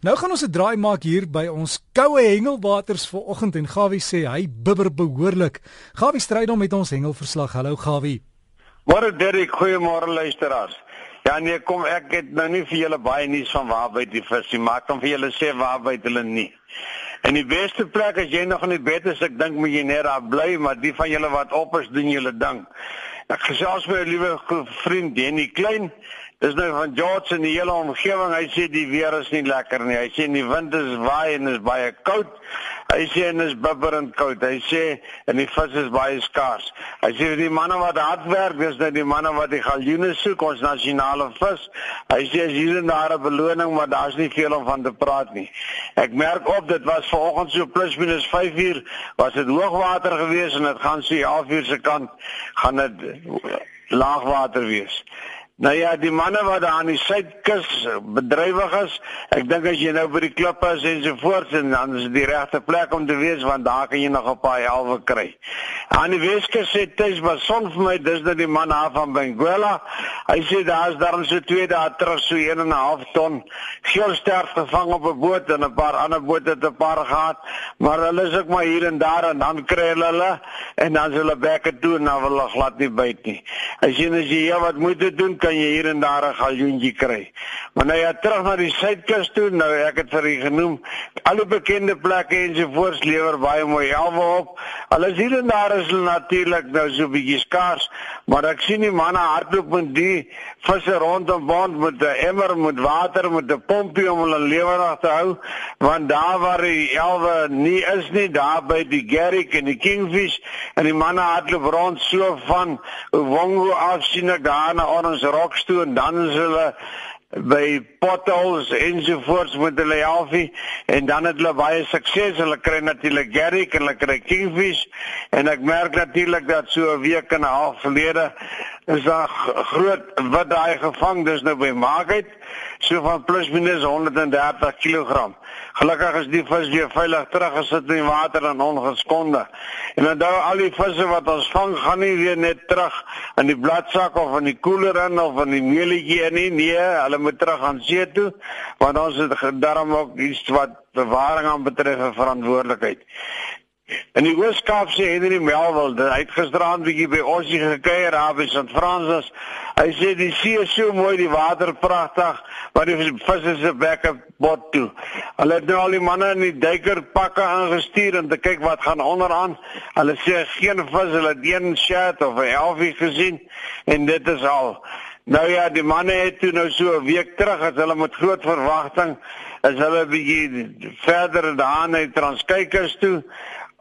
Nou gaan ons 'n draai maak hier by ons koue hengelwaters vanoggend en Gawie sê hy bibber behoorlik. Gawie stry dan met ons hengelverslag. Hallo Gawie. Môre Derek, goeiemôre luisteraars. Ja nee, kom ek het nou nie vir julle baie nuus van waar by die vis nie, maar kan vir julle sê waar by hulle nie. En die beste plek as jy nog in die bed is, ek dink moet jy net daar bly, maar die van julle wat op is, doen julle ding. Ek gesels met 'n liewe vriend Denny Klein Dis nou van George in die hele omgewing. Hy sê die weer is nie lekker nie. Hy sê die wind is waai en is baie koud. Hy sê en is bibberend koud. Hy sê en die vis is baie skaars. Hy sê die manne wat hard werk, dis nou die manne wat die galjoene soek, ons nasionale vis. Hy sê as hier en daar 'n beloning, maar daar's nie veel om van te praat nie. Ek merk op dit was vanoggend so plus minus 5 uur was dit hoogwater geweest en dit gaan so 11 uur se kant gaan dit laagwater wees. Nou ja, die manne wat daar aan die suidkus bedrywig is, ek dink as jy nou by die klippe is en so voort en dan is dit die regte plek om te wees want daar kan jy nog 'n paar halwe kry. Aan die Weskus sê Tuis was son vir my, dis nou die man af van Benguela. Hy sê daar's daarom so 2 dae terug so 1 en 'n half ton geelster gevang op 'n boot en 'n paar ander bote 'n paar gehad, maar hulle is ook maar hier en daar en dan kry hulle hulle en dan hulle bekke toe en dan wil hulle glad nie byt nie. As jy net jy wat moet doen kan jy hier en daar 'n galjoentjie kry. Maar nou ja, terug na die suidkus toe, nou ek het vir u genoem, al die bekende plekke en so voors lewer baie mooi elwe op. Alles hier en daar is natuurlik nou so 'n bietjie skaars, maar ek sien die manne hardloop met die visse rondom bond met 'n emmer met water met 'n pompie om hulle lewendig te hou, want daar waar die elwe nie is nie, daar by die Garrick en die Kingfish en die manne hardloop rond so van Wongo af sien ek daar na ons rocks toe en dan is hulle by potholes ensovoorts met hulle helfie en dan het hulle baie sukses. Hulle kry natuurlik Garrick en hulle kry Kingfish en ek merk natuurlik dat so 'n week en 'n half gelede is daar groot wat daai gevang dis nou by Market so van plus minus 130 kg. Gelukkig is die vis weer veilig teruggesit in die water en ongeskonde. En dan daai al die visse wat ons vang gaan nie weer net terug in die bladsak of in die koeler in of in die meelietjie in nie. Nee, hulle moet terug aan see toe want ons het daarom ook iets wat bewaring aan betref verantwoordelikheid. En die Weskaap sê Henry Melville, hy het gisteraand bietjie by ons hier gekuier daar by St. Francis. Hy sê die see is so mooi, die water pragtig, maar die visse se bekke bot toe. Hulle het nou al die manne in die duikerpakke aangestuur om te kyk wat gaan onderaan. Hulle sê geen vis, hulle het een shad of 'n elfie gesien en dit is al. Nou ja, die manne het toe nou so 'n week terug as hulle met groot verwagting is hulle bietjie verder daan na Transkykers toe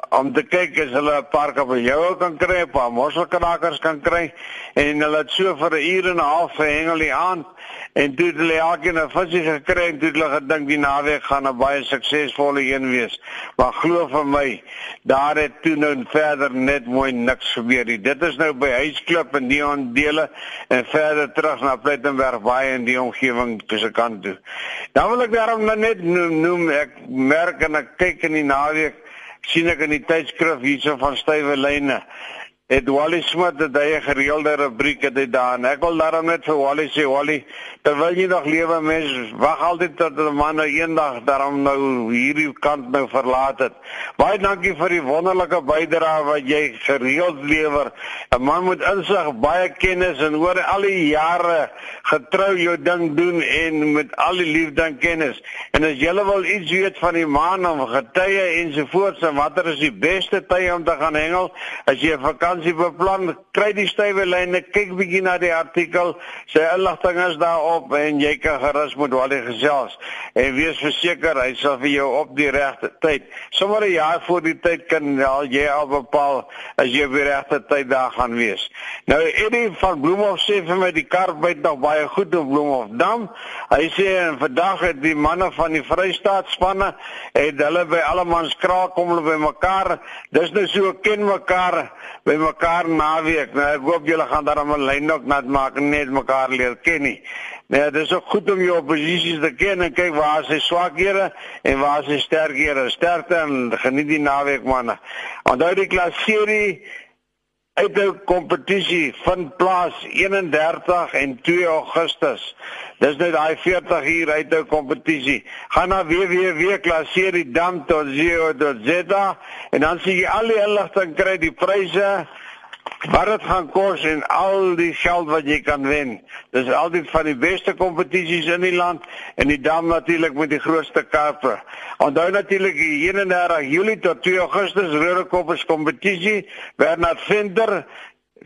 om te kyk as hulle 'n paar kabeljou kan kry, 'n paar mosselkrakers kan kry en hulle het so vir 'n uur en 'n half gehengel die aand en toe het hulle elkeen 'n visie gekry en toe het hulle gedink die naweek gaan 'n baie suksesvolle een wees. Maar glo vir my, daar het toe nou verder net mooi niks gebeur nie. Dit is nou by Huisklip en Dion dele en verder terug na Plettenberg baie in die omgewing tussen kant toe. Dan wil ek daarom nou net noem, noem ek merk en ek kyk in die naweek sien ek in die tydskrif hierso van stywe lyne het Wally Smith dit hy 'n gereelde rubriek het hy daar en ek wil daarom net vir Wally sê Wally terwyl jy nog lewe mens wag altyd tot 'n man nou eendag daarom nou hierdie kant nou verlaat het. Baie dankie vir die wonderlike bydrae wat jy gereeld lewer 'n man moet insig baie kennis en oor al die jare getrou jou ding doen en met al die liefde en kennis. En as jy wil iets weet van die maan of getye ensovoorts en watter is die beste tye om te gaan hengel as jy 'n vakansie vakansie beplan, kry die stywe lyne, kyk bietjie na die artikel, sy inligting is daarop en jy kan gerus met Wally gesels en wees verseker hy sal vir jou op die regte tyd. Sommige 'n jaar voor die tyd kan al jy al bepaal as jy op die regte tyd daar gaan wees. Nou Eddie van Bloemhof sê vir my die kar byt nog baie goed op Bloemhof Dam. Hy sê vandag het die manne van die Vrystaat spanne het hulle by allemans kraak kom hulle by mekaar. Dis nou so ken mekaar by mekaar naweek. Nou ek hoop julle gaan daarom 'n lyn ook nat maak en net mekaar leer ken nie. Nee, dit is ook goed om jou posisies te ken en kyk waar is sy swakhede en waar is sy sterkhede. Sterkte en geniet die naweek manne. Onthou die klas serie Uithou kompetisie vind plaas 31 en 2 Augustus. Dis nou daai 40 uur uithou kompetisie. Gaan na www.klaseeriedam.co.za en dan sien jy al die inligting kry die pryse wat dit gaan kos en al die geld wat jy kan wen. Dis altyd van die beste kompetisies in die land en die dam natuurlik met die grootste karpe. Onthou natuurlik die 31 Julie tot 2 Augustus Rodekoppers kompetisie. Bernard Venter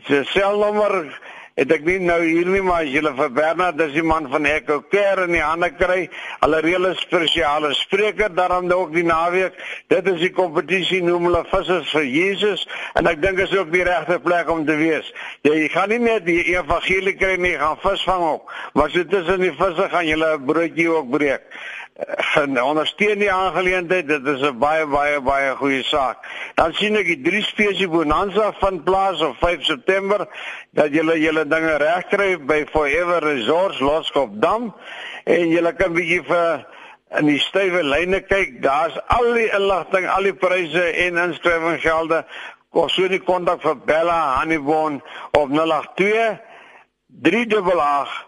se selnommer Het ek nie nou hier nie maar as jy vir Bernard dis die man van Echo Care in die hande kry, hulle reële spesiale spreker daarom ook die naweek. Dit is die kompetisie noem hulle vissers vir Jesus en ek dink is ook die regte plek om te wees. Jy gaan nie net die evangelie kry nie, gaan visvang ook. Maar jy tussen die visse gaan jy 'n broodjie ook breek en ondersteun die aangeleentheid dit is 'n baie baie baie goeie saak dan sien ek die drie spesie bonanza van plaas op 5 September dat julle julle dinge regkry by Forever Resorts Loskop Dam en julle kan bietjie vir in die stywe lyne kyk. Daar's al die inligting al die pryse en inskrywinggelde kom so die kontak vir Bella Honeybone op 082 388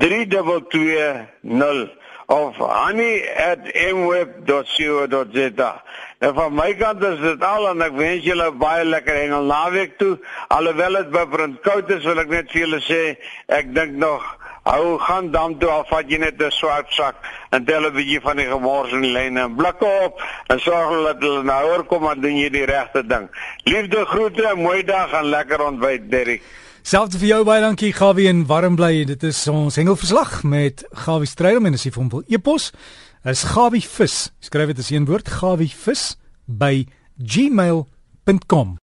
3220 of honey@mweb.co.za. En van my kant is dit al en ek wens julle baie lekker hengel naweek toe. Alhoewel dit bevrend koud is, wil ek net vir julle sê ek dink nog hou gaan dam toe al vat jy net 'n swart sak en tel 'n bietjie van die gemors in die lyne en blikke op en sorg dat hulle nou oorkom en doen jy die regte ding. Liefde groete, mooi dag en lekker ontbyt, Derrick. Selfs vir jou baie dankie Gawie en warm bly. Dit is ons hengelverslag met Gawie Strydom en as jy hom wil e-pos, is Gawie vis. Skryf dit as een woord Gawie vis by gmail.com.